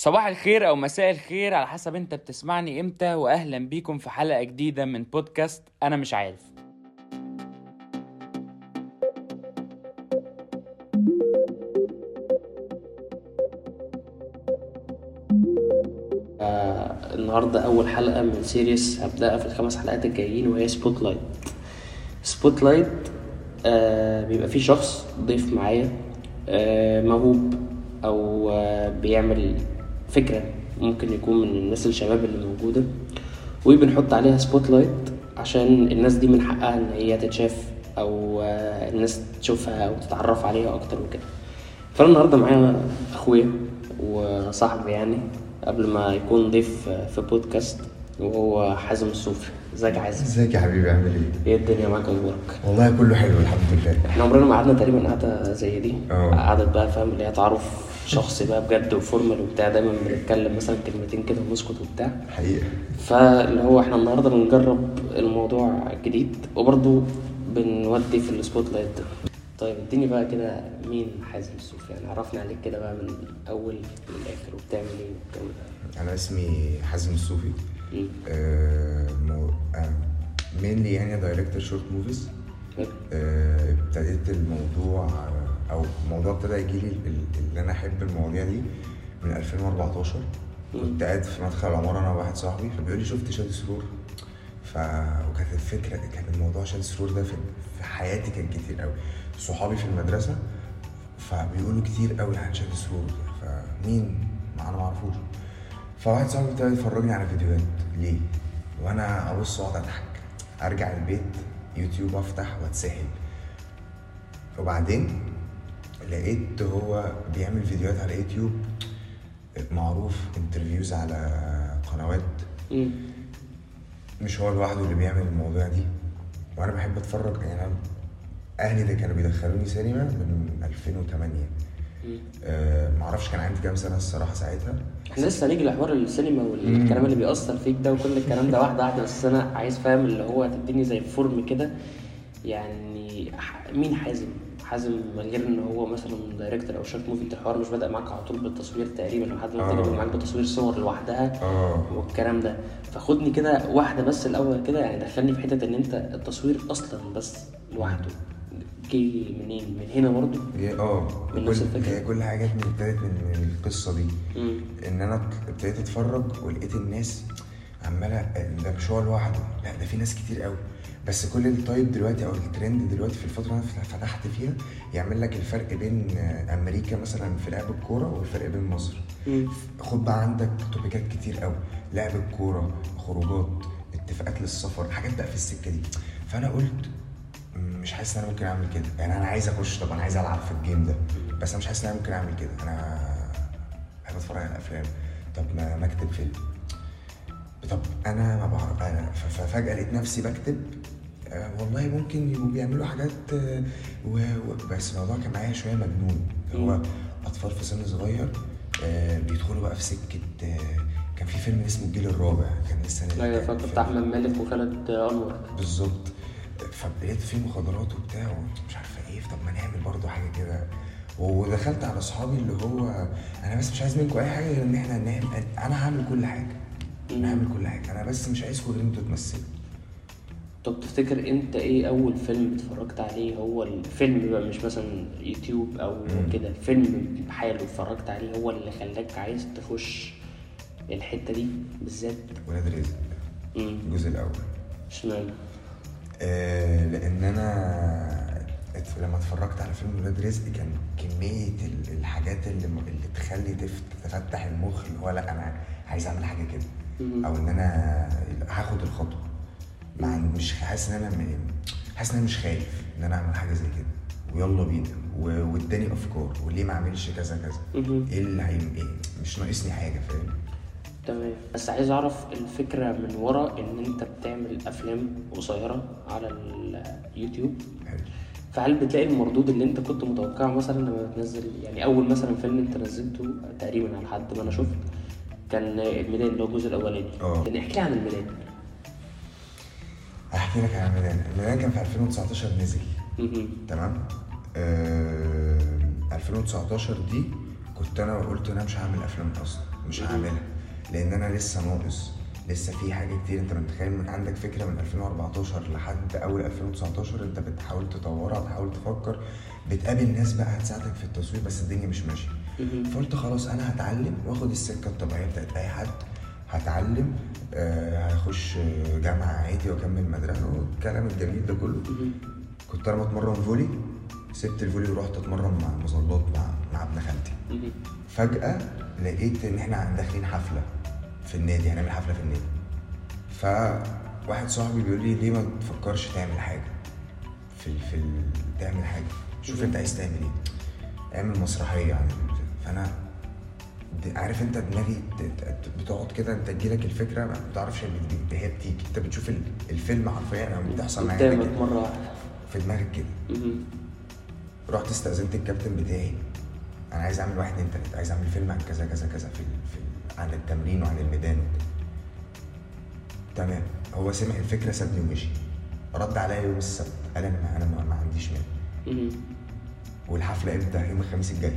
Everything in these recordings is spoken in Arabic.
صباح الخير أو مساء الخير على حسب أنت بتسمعني إمتى واهلا بيكم في حلقة جديدة من بودكاست أنا مش عارف. آه، النهاردة أول حلقة من series هبدأها في الخمس حلقات الجايين وهي spotlight spotlight آه بيبقى فيه شخص ضيف معايا آه موهوب أو آه بيعمل فكرة ممكن يكون من الناس الشباب اللي موجودة. وبنحط عليها spotlight عشان الناس دي من حقها إن هي تتشاف أو آه الناس تشوفها أو تتعرف عليها أكتر وكده. فأنا النهاردة معايا أخويا وصاحبي يعني قبل ما يكون ضيف في بودكاست وهو حازم الصوفي إزيك يا حازم؟ إزيك يا حبيبي عامل إيه؟ إيه الدنيا معاك؟ أخبارك؟ والله كله حلو الحمد لله. إحنا عمرنا ما قعدنا تقريبا قعدة زي دي. أه. قعدة بقى فاهم؟ اللي هي تعارف شخصي بقى بجد و formal وبتاع دايما بنتكلم مثلا كلمتين كده ونسكت وبتاع. حقيقة. فاللي هو إحنا النهارده بنجرب الموضوع جديد وبرضه بنودي في ال spotlight ده. طيب اديني بقى كده مين حازم الصوفي يعني عرفنا عليك كده بقى من اول للآخر وبتعمل إيه والجو ده. أنا اسمي حازم الصوفي مم. آه مو... آه mainly يعني director short movies ابتديت الموضوع أو الموضوع ابتدى يجيلي ال- ال- اللي أنا أحب المواضيع دي من 2014 كنت قاعد في مدخل العمارة أنا وواحد صاحبي فبيقول لي شفت شادي سرور؟ ف وكانت الفكرة كان الموضوع شادي سرور ده في حياتي كان كتير قوي صحابي في المدرسة فبيقولوا كتير قوي عن شادي سرور. فمين؟ ما أنا ما أعرفوش. فواحد صاحبي ابتدى يفرجني على فيديوهات. ليه؟ وأنا أبص وأقعد أضحك. أرجع البيت يوتيوب أفتح وأتسحل. وبعدين لقيت هو بيعمل فيديوهات على يوتيوب معروف interviews على قنوات مم. مش هو لوحده اللي بيعمل المواضيع دي وأنا بحب أتفرج يعني أنا أهلي اللي كانوا بيدخلوني سينما من 2008 مم. أه معرفش كان عندي كام سنة الصراحة ساعتها إحنا لسه هنيجي لحوار السينما والكلام اللي بيأثر فيك ده وكل الكلام ده واحدة واحدة بس أنا عايز فاهم اللي هو تديني زي form كده يعني مين حازم؟ حازم من غير إن هو مثلا director أو short movie انت الحوار مش بدأ معاك على طول بالتصوير تقريبا لحد ما آه. ابتدى معاك بتصوير صور لوحدها آه والكلام ده فخدني كده واحدة بس الأول كده يعني دخلني في حتة إن أنت التصوير أصلا بس لوحده جه منين؟ من هنا برضه؟ آه من نفس كل الفكرة. هي كل حاجات من ابتدت من من القصة دي مم. إن أنا ابتديت أتفرج ولقيت الناس عمالة ده مش هو لوحده لأ ده في ناس كتير قوي بس كل ال type دلوقتي أو الترند دلوقتي في الفترة اللي أنا فتحت فيها يعمل لك الفرق بين أمريكا مثلا في لعب الكورة والفرق بين مصر. خد بقى عندك topicات كتير قوي لعب الكورة خروجات اتفاقات للسفر حاجات بقى في السكة دي. فأنا قلت "مم، مش حاسس إن أنا ممكن أعمل كده. يعني أنا عايز أخش طب أنا عايز ألعب في الجيم ده. بس أنا مش حاسس إن أنا ممكن أعمل كده. أنا بحب أتفرج على افلام طب ما أكتب فيلم. طب أنا ما بعرف. أنا ففجأة لقيت نفسي بكتب والله ممكن يبقوا بيعملوا حاجات آه و... بس الموضوع كان معايا شوية مجنون. هو أطفال في سن صغير آه بيدخلوا بقى في سكة آه كان في فيلم اسمه الجيل الرابع كان لسه. أيوة كان فاكر بتاع أحمد مالك وخالد أنور. بالظبط. فلقيت فيه مخدرات وبتاع مش عارفة إيه طب ما نعمل برضو حاجة كده. ودخلت على أصحابي اللي هو أنا بس مش عايز منكم أي حاجة غير إن إحنا نعمل أنا هعمل كل حاجة. أنا هعمل كل حاجة. أنا بس مش عايزكم غير أنتوا تمثلوا طب تفتكر أنت إيه أول فيلم اتفرجت عليه هو الفيلم بقى مش مثلا يوتيوب مم. كده فيلم بحاله اتفرجت عليه هو اللي خلاك عايز تخش الحتة دي بالذات ولاد رزق. الجزء الأول اشمعنى؟ آه لأن أنا لما اتفرجت على فيلم ولاد رزق كان كمية ال- الحاجات اللي اللي تخلي تف- تفتح المخ اللي هو لأ أنا عايز أعمل حاجة كده. أو إن أنا هاخد الخطوة إن مش حاسس إن أنا حاسس إن أنا مش خايف إن أنا أعمل حاجة زي كده. ويلا بينا. واداني أفكار. وليه ما أعملش كذا كذا. إيه اللي هي إيه مش ناقصني حاجة فاهم؟ تمام. بس عايز أعرف الفكرة من ورا إن أنت بتعمل أفلام قصيرة على اليوتيوب. حلو. فهل بتلاقي المردود اللي أنت كنت متوقعه مثلا لما بتنزل يعني أول مثلا فيلم أنت نزلته تقريبا على حد ما أنا شفت كان الميلاد اللي هو الجزء الأولاني. آه. احكي عن الميلاد. هحكي لك عن الميلان الميلان كان في 2019 نزل. تمام؟ آه 2019 دي كنت أنا قلت أنا مش هعمل أفلام أصلا مش هعملها لأن أنا لسه ناقص لسه في حاجة كتير. أنت متخيل من عندك فكرة من 2014 لحد أول 2019 أنت بتحاول تطورها بتحاول تفكر بتقابل ناس بقى هتساعدك في التصوير بس الدنيا مش ماشية. فقلت خلاص أنا هتعلم وآخد السكة الطبيعية بتاعت أي حد هتعلم آه هخش جامعة عادي وأكمل مدرسة. والكلام الجميل ده كله. كنت أنا بتمرن فولي سبت الفولي ورحت أتمرن مع مظلات مع مع ابن خالتي. فجأة لقيت إن إحنا داخلين حفلة في النادي هنعمل حفلة في النادي. فواحد صاحبي بيقول لي ليه ما تفكرش تعمل حاجة؟ في في ال... تعمل حاجة. شوف أنت عايز تعمل إيه. اعمل مسرحية عن ال- فأنا عارف انت دماغي بتقعد كده انت تجيلك الفكرة ما بتعرفش بت- هي بتيجي انت بتشوف ال- الفيلم حرفيا أو بتحصل معايا قدامك مرة واحدة. في دماغك كده. رحت استأذنت الكابتن بتاعي. أنا عايز اعمل واحد اتنين تلاتة عايز اعمل فيلم عن كذا كذا كذا في, عن التمرين وعن الميدان وكده. تمام. هو سمع الفكرة سابني ومشي. رد عليا يوم السبت. قال أنا ما أنا ما, عنديش مهم. والحفلة إمتى؟ يوم الخميس الجاي.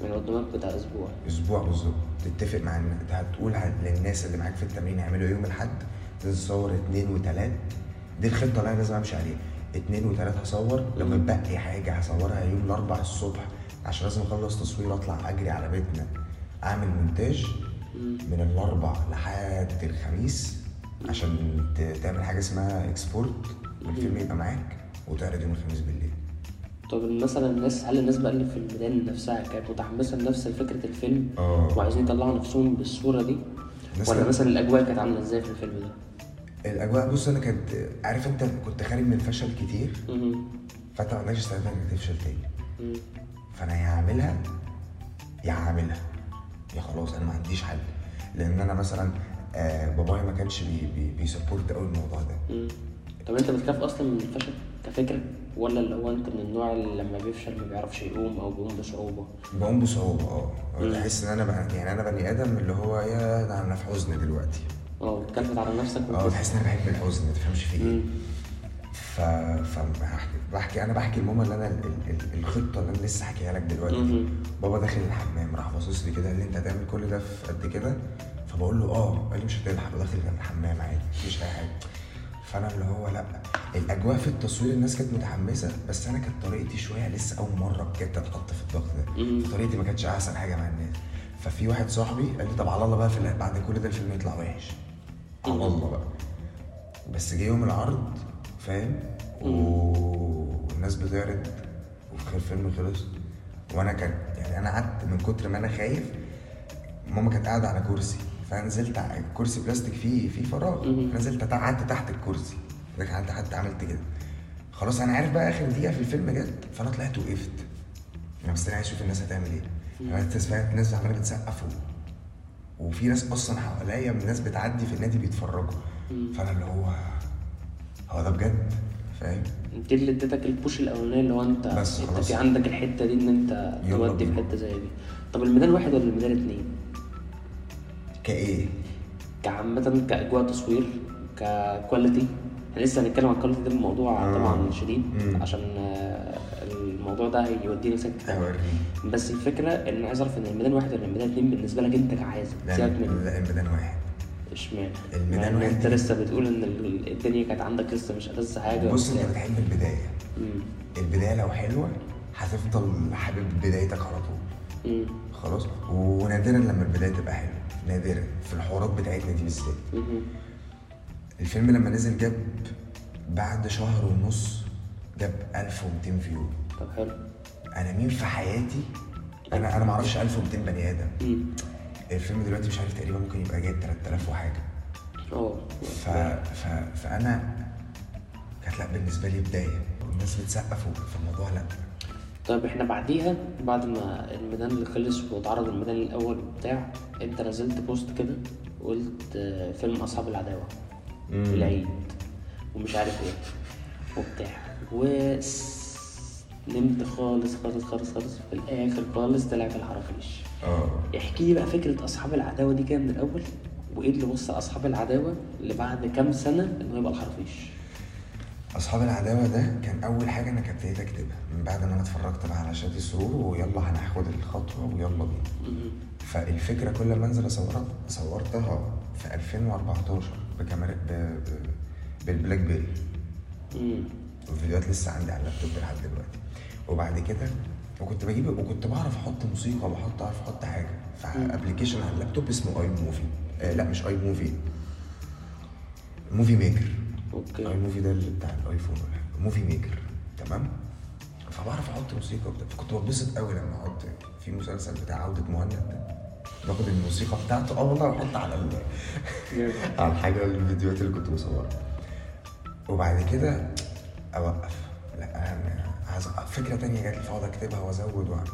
من قدامك بتاع أسبوع. أسبوع بالظبط. تتفق مع الن- هتقول للناس اللي معاك في التمرين يعملوا يوم الأحد تصور اتنين وتلات. دي الخطة اللي أنا لازم أمشي عليها. اتنين وتلات هصور. لو متبقي حاجة هصورها يوم الأربع الصبح عشان لازم أخلص تصوير اطلع أجري على بيتنا. أعمل مونتاج من الأربع لحد الخميس عشان تعمل حاجة اسمها اكسبورت والفيلم يبقى معاك وتعرض يوم الخميس بالليل. طب مثلا الناس هل الناس بقى اللي في الميدان نفسها كانت متحمسة لنفس فكرة الفيلم آه وعايزين يطلعوا نفسهم بالصورة دي ولا كانت- مثلا الأجواء كانت عاملة إزاي في الفيلم ده؟ الأجواء بص أنا كنت عارف أنت كنت خارج من فشل كتير. فأنت ما عندكش استعداد إنك تفشل تاني. فأنا يا هعملها يا هعملها يا خلاص أنا ما عنديش حل لأن أنا مثلا آه بابايا ما كانش بي بي بي support قوي الموضوع ده. طب أنت بتخاف أصلا من الفشل كفكرة ولا اللي هو انت من النوع اللي لما بيفشل ما بيعرفش يقوم أو بيقوم بصعوبة؟ بقوم بصعوبة آه. بحس إن أنا بقى يعني أنا بني آدم اللي هو يا ده أنا في حزن دلوقتي آه بتكلفت على نفسك آه تحس إن أنا بحب الحزن ما تفهمش في إيه. ف... بحكي أنا بحكي لماما اللي أنا ال... ال... الخطة اللي أنا لسه حكيها لك دلوقتي. بابا داخل الحمام راح باصص لي كده قال لي أنت هتعمل كل ده في قد كده فبقول له آه قال لي مش هتلحق داخل الحمام عادي مفيش أي حاجة فانا اللي هو لا الاجواء في التصوير الناس كانت متحمسة بس أنا كانت طريقتي شوية لسه أول مرة بجد اتحط في الضغط ده. مم. فطريقتي ما كانتش أحسن حاجة مع الناس. ففي واحد صاحبي قال لي طب على الله بقى في بعد كل ده الفيلم يطلع وحش. على. الله بقى. بس جه يوم العرض فاهم؟ والناس بتعرض وفي الفيلم خلص. وأنا كان يعني أنا قعدت من كتر ما أنا خايف ماما كانت قاعدة على كرسي. فنزلت على كرسي بلاستيك فيه فيه فراغ. نزلت قعدت تحت الكرسي. قعدت حتى عملت كده. خلاص أنا عارف بقى آخر دقيقة في الفيلم جت فأنا طلعت وقفت. أنا مستني عايز أشوف الناس هتعمل إيه. أنا سمعت الناس عمالة بتسقف وفي ناس أصلا حواليا من ناس بتعدي في النادي بيتفرجوا. فأنا اللي هو هو ده بجد؟ فاهم؟ دي اللي اديتك ال push الأولاني اللي هو أنت بس أنت. في عندك الحتة دي إن أنت تودي في. حتة زي دي. طب الميدان واحد ولا الميدان اتنين؟ كإيه كعامة كأجواء تصوير ك quality إحنا لسه هنتكلم عن ال quality ده الموضوع آه. طبعا شديد مم. عشان آه، الموضوع ده هيودينا. هوريك بس الفكرة إن عايز أعرف إن الميدان واحد ولا الميدان اتنين بالنسبة لك أنت كحازم لا سيبك من لا الميدان واحد إشمعنى؟ الميدان إن واحد أنت لسه بتقول إن ال- الدنيا كانت عندك لسه مش ألذ حاجة بص أنت. بتحب البداية مم. البداية لو حلوة هتفضل حابب بدايتك على طول مم. خلاص ونادرا لما البداية تبقى حلوة نادرا في الحوارات بتاعتنا دي بالذات. الفيلم لما نزل جاب بعد شهر ونص جاب 1200 فيو. طب حلو. أنا مين في حياتي؟ أنا أنا ما أعرفش 1200 بني آدم. الفيلم دلوقتي مش عارف تقريبا ممكن يبقى جايب 3000 وحاجة. آه. ف... ف... فأنا كانت لا بالنسبة لي بداية. والناس بتسقف في الموضوع لا. طيب إحنا بعديها بعد ما الميدان اللي خلص واتعرض الميدان الأول وبتاع انت نزلت بوست كده وقلت آه، فيلم أصحاب العداوة مم. في العيد ومش عارف إيه وبتاع. و نمت خالص خالص خالص خالص في الآخر خالص طلع في الحرافيش آه. احكي لي بقى فكرة أصحاب العداوة دي كده من الأول وإيه اللي وصل أصحاب العداوة اللي بعد كام سنة إنه يبقى الحرافيش أصحاب العداوة ده كان أول حاجة أنا كنت ابتديت أكتبها من بعد ما أنا اتفرجت بقى على شادي سرور ويلا هناخد الخطوة ويلا بينا. فالفكرة كل ما أنزل أصورها صورتها في 2014 بكاميرا ب... ب... بال BlackBerry. مم. والفيديوهات لسه عندي على اللابتوب لحد دلوقتي. وبعد كده وكنت بجيب وكنت بعرف أحط موسيقى وبحط أعرف أحط حاجة. ف application على اللابتوب اسمه iMovie. آه لا مش iMovie. Movie Maker. okay. iMovie ده اللي بتاع ال iPhone. Movie Maker تمام؟ فبعرف أحط موسيقى وبتاع فكنت بتبسط قوي لما أحط في مسلسل بتاع عودة مهند. ده باخد الموسيقى بتاعته. أه والله بحط على ال... على الحاجة الفيديوهات اللي كنت بصورها. وبعد كده أوقف. لا أنا عايز فكرة تانية جات لي فأقعد أكتبها وأزود وأعمل.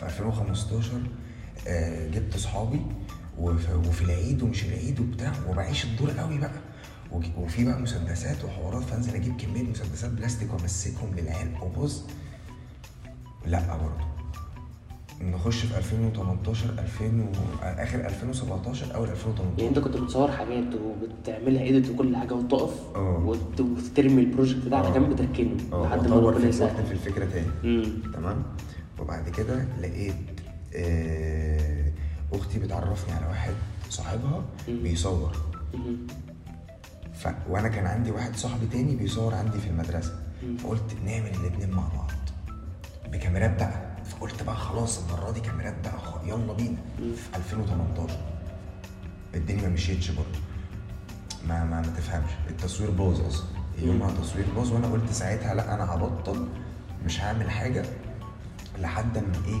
في 2015 آه، جبت صحابي وف- وفي العيد ومش العيد وبتاع وبعيش الدور قوي بقى. وفي بقى مسدسات وحوارات فانزل أجيب كمية مسدسات بلاستيك وامسكهم للعيال. وبص لا برضه. نخش في 2018 2000 و... آخر 2017 أول 2018 يعني انت كنت بتصور حاجات وبتعملها edit وكل حاجة وتقف آه. وت- وترمي ال project ده على. جنب تركنه لحد ما ربنا يسهل. في الفكرة تاني. تمام؟ وبعد كده لقيت آه، أختي بتعرفني على واحد صاحبها. بيصور. مم. ف... وأنا كان عندي واحد صاحبي تاني بيصور عندي في المدرسة. فقلت نعمل الاتنين مع بعض. بكاميرات بقى. فقلت بقى خلاص المرة دي كاميرات بقى خ- يلا بينا. في 2018 الدنيا ما مشيتش برضه. ما ما ما تفهمش. التصوير باظ أصلا. يومها التصوير باظ وأنا قلت ساعتها لأ أنا هبطل مش هعمل حاجة لحد ما إيه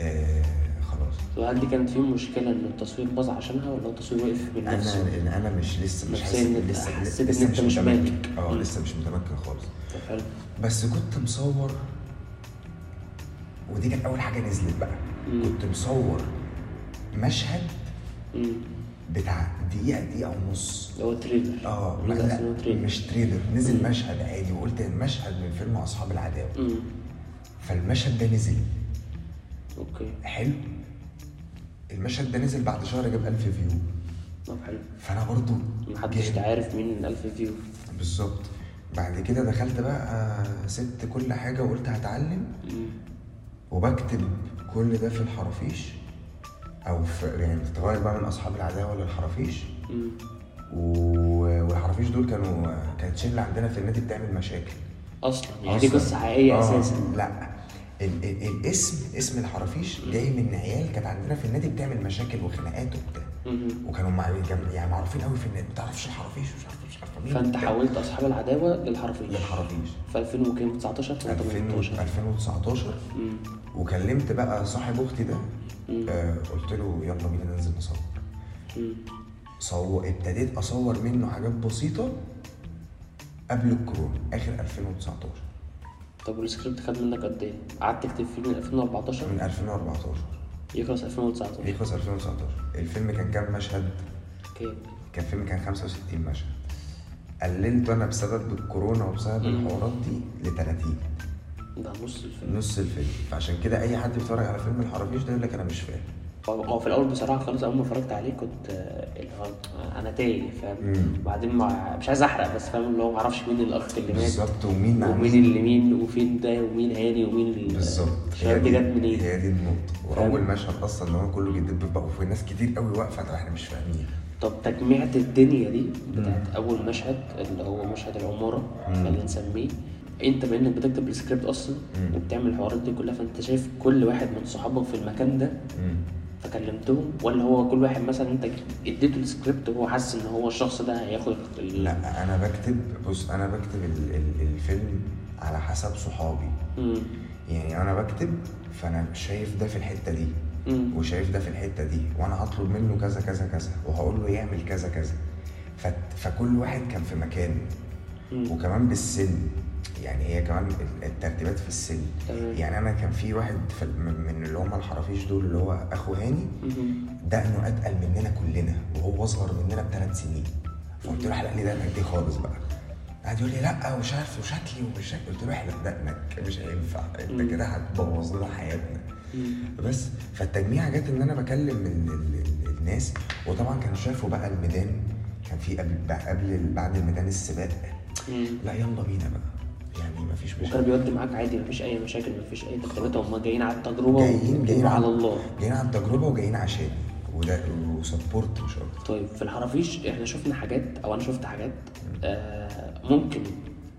آه خلاص وهل دي كانت فيهم مشكلة إن التصوير باظ عشانها ولا التصوير وقف من أنا نفسه؟ لأن أنا مش لسه مش حاسس لسه حسيت إن أنت مش متمكن. مالك. آه. لسه مش متمكن خالص حلو بس كنت مصور ودي كانت أول حاجة نزلت بقى مم. كنت مصور مشهد مم. بتاع دقيقة دقيقة ونص اللي هو trailer آه مش trailer نزل مم. مشهد عادي وقلت المشهد من فيلم أصحاب العداوة فالمشهد ده نزل okay حلو المشهد ده نزل بعد شهر جاب 1000 view. طب حلو. فأنا برضو محدش. عارف مين الألف view. بالظبط. بعد كده دخلت بقى آه، سبت كل حاجة وقلت هتعلم. وبكتب كل ده في الحرافيش. أو في يعني بتتغير بقى من أصحاب العداوة للحرافيش. والحرافيش دول كانوا كانت شلة عندنا في النادي بتعمل مشاكل. أصلا؟ يعني دي. قصة حقيقية آه، أساسا. لا. ال ال الاسم اسم الحرافيش جاي من عيال كانت عندنا في النادي بتعمل مشاكل وخناقات وبتاع. وكانوا مع يعني معروفين قوي في النادي. ما تعرفش الحرافيش؟ مش عارف مش عارف مين فانت. حولت أصحاب العداوة للحرفيش للحرافيش. في 2019 2000 2018 2019 مم. وكلمت بقى صاحب أختي ده. آه قلت له يلا بينا ننزل نصور. صور ابتديت أصور منه حاجات بسيطة قبل الكورونا آخر 2019 طب والسكريبت خد منك قد إيه؟ قعدت تكتب فيه من 2014 من 2014 يخلص 2019 يخلص 2019 الفيلم كان كام مشهد؟ كام؟ كان فيلم كان 65 مشهد. قللته أنا بسبب الكورونا وبسبب. الحوارات دي ل 30 ده نص الفيلم. نص الفيلم. فعشان كده أي حد بيتفرج على فيلم الحرافيش ده يقول لك أنا مش فاهم. هو في الأول بصراحة خالص أول ما اتفرجت عليه كنت آه، اللي هو أنا تايه فاهم مم. بعدين ما مش عايز أحرق بس فاهم اللي هو ما أعرفش مين الأخ اللي مات بالظبط ومين ومين مين اللي مين وفين ده ومين هاني ومين ال- بالظبط الشباب دي جت منين هي دي النقطة فاهم؟ وأول مشهد أصلا إن هو كله بيدب في بعض وفي ناس كتير قوي واقفة طب إحنا مش فاهمين طب تجميعة الدنيا دي بتاعت أول مشهد اللي هو مشهد العمارة مم. خلينا نسميه أنت بما إنك بتكتب السكريبت أصلا مم. وبتعمل الحوارات دي كلها فأنت شايف كل واحد من صحابك في المكان ده. فكلمتهم ولا هو كل واحد مثلا أنت اديته السكريبت وهو حاسس إن هو الشخص ده هياخد ال... لا أنا بكتب بص أنا بكتب ال ال الفيلم على حسب صحابي مم. يعني أنا بكتب فأنا شايف ده في الحتة دي مم. وشايف ده في الحتة دي وأنا هطلب منه كذا كذا كذا وهقول له يعمل كذا كذا فكل واحد كان في مكانه مم. وكمان بالسن يعني هي كمان الترتيبات في السن تمام. يعني أنا كان في واحد في من من اللي هم الحرافيش دول اللي هو أخو هاني. دقنه أتقل مننا كلنا وهو أصغر مننا بثلاث سنين فقلت له احلق لي دقنك دي خالص بقى قعد يقول لي لأ ومش عارف وشكلي ومش شكلي قلت له احلق دقنك مش هينفع أنت. كده هتبوظ لنا حياتنا. بس فالتجميع جت إن أنا بكلم ال ال ال الناس وطبعا كانوا شافوا بقى الميدان كان في قبل قبل بعد الميدان السباق. لأ يلا بينا بقى يعني مفيش وكان مشاكل بيودي معاك عادي مفيش أي مشاكل مفيش أي ترتيبات هم جايين على التجربة جايين جايين على الله. جايين على التجربة وجايين عشاني وده وسبورت مش أكتر. طيب في الحرافيش إحنا شفنا حاجات أو أنا شفت حاجات آه ممكن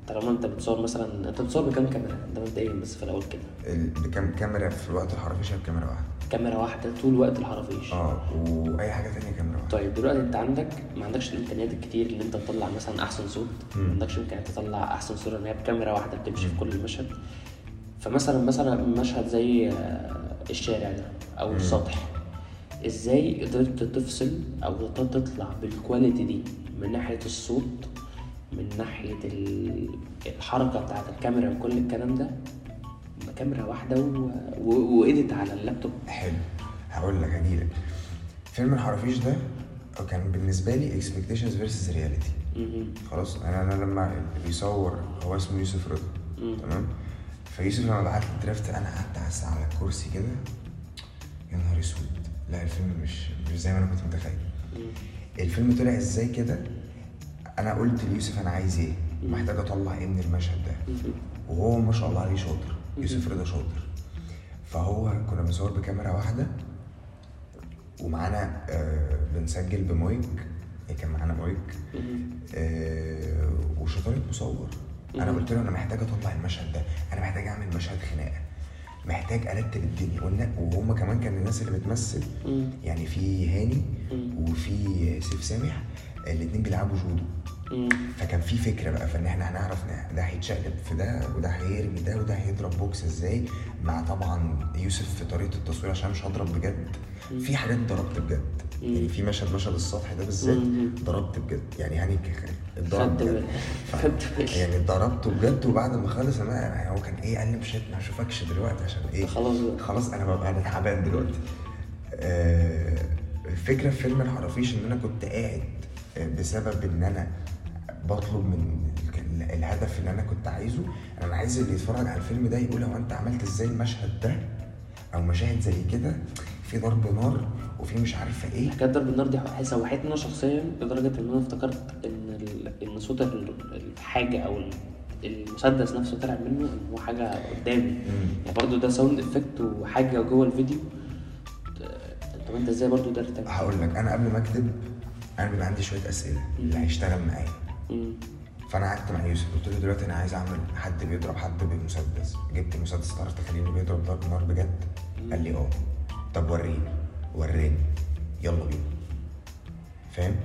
طالما أنت بتصور مثلا أنت بتصور بكام كاميرا؟ ده مبدئيا بس في الأول كده. بكام كاميرا في الوقت الحرفيش بكاميرا واحدة. كاميرا واحدة طول وقت الحرافيش آه وأي حاجة تانية كاميرا واحدة. طيب دلوقتي أنت عندك ما عندكش الإمكانيات الكتير اللي أنت تطلع مثلا أحسن صوت. ما عندكش إمكانيات تطلع أحسن صورة إن هي بكاميرا واحدة بتمشي في كل المشهد فمثلا مثلا مشهد زي آه، الشارع ده أو مم. السطح إزاي قدرت تفصل أو تطلع بالكواليتي دي من ناحية الصوت من ناحية ال- الحركة بتاعت الكاميرا وكل الكلام ده؟ بكاميرا واحدة و... و... و edit على اللابتوب حلو هقول لك هجيلك فيلم الحرافيش ده كان بالنسبة لي expectations versus reality. خلاص أنا أنا لما بيصور هو اسمه يوسف رضا. تمام فيوسف لما بعت لي ال draft أنا قعدت على الكرسي كده يا نهار أسود لا الفيلم مش مش زي ما أنا كنت متخيل. الفيلم طلع إزاي كده أنا قلت ليوسف أنا عايز إيه. محتاج أطلع إيه من المشهد ده. وهو ما شاء الله عليه شاطر. يوسف رضا شاطر فهو كنا بنصور بكاميرا واحدة ومعانا آه بنسجل بمايك يعني كان معانا مايك. آه وشطاره مصور أنا. قلت له أنا محتاج أطلع المشهد ده أنا محتاج أعمل مشهد خناقة محتاج أرتب الدنيا وهم كمان كان الناس اللي بتمثل. يعني في هاني. وفي سيف سامح الاتنين بيلعبوا جودو. فكان في فكرة بقى فإن إحنا هنعرف ده هيتشقلب في ده وده هيرمي ده وده هيضرب بوكس إزاي مع طبعا يوسف في طريقة التصوير عشان مش هضرب بجد. في حاجات ضربت بجد. يعني في مشهد مشهد السطح ده بالذات. ضربت بجد. يعني هاني اتضرب بجد. يعني ضربته بجد وبعد ما خلص أنا يعني هو كان إيه قال لي مش ما أشوفكش دلوقتي عشان إيه؟ خلاص. خلاص أنا ببقى أنا تعبان دلوقتي. آه، الفكرة في فيلم الحرافيش إن أنا كنت قاعد آه، بسبب إن أنا بطلب من ال- الهدف اللي أنا كنت عايزه. أنا عايز اللي يتفرج على الفيلم ده يقول هو أنت عملت إزاي المشهد ده؟ أو مشاهد زي كده. في ضرب نار وفي مش عارفة إيه. حكاية ضرب النار دي سوحتني أنا شخصيا لدرجة إن أنا افتكرت إن إن صوت ال- الحاجة أو ال- المسدس نفسه طلع منه إن هو حاجة قدامي. يعني برضو ده sound effect وحاجة جوه الفيديو. طب أنت إزاي برضو قدرت هقول لك أنا قبل ما اكتب أنا بيبقى عندي شوية أسئلة. اللي هيشتغل معايا. فأنا قعدت مع يوسف قلت له دلوقتي أنا عايز أعمل حد بيضرب حد بمسدس. جبت مسدس تعرف تخليني بيضرب ضرب نار بجد. قال لي آه. طب وريني وريني. يلا بينا. فاهم؟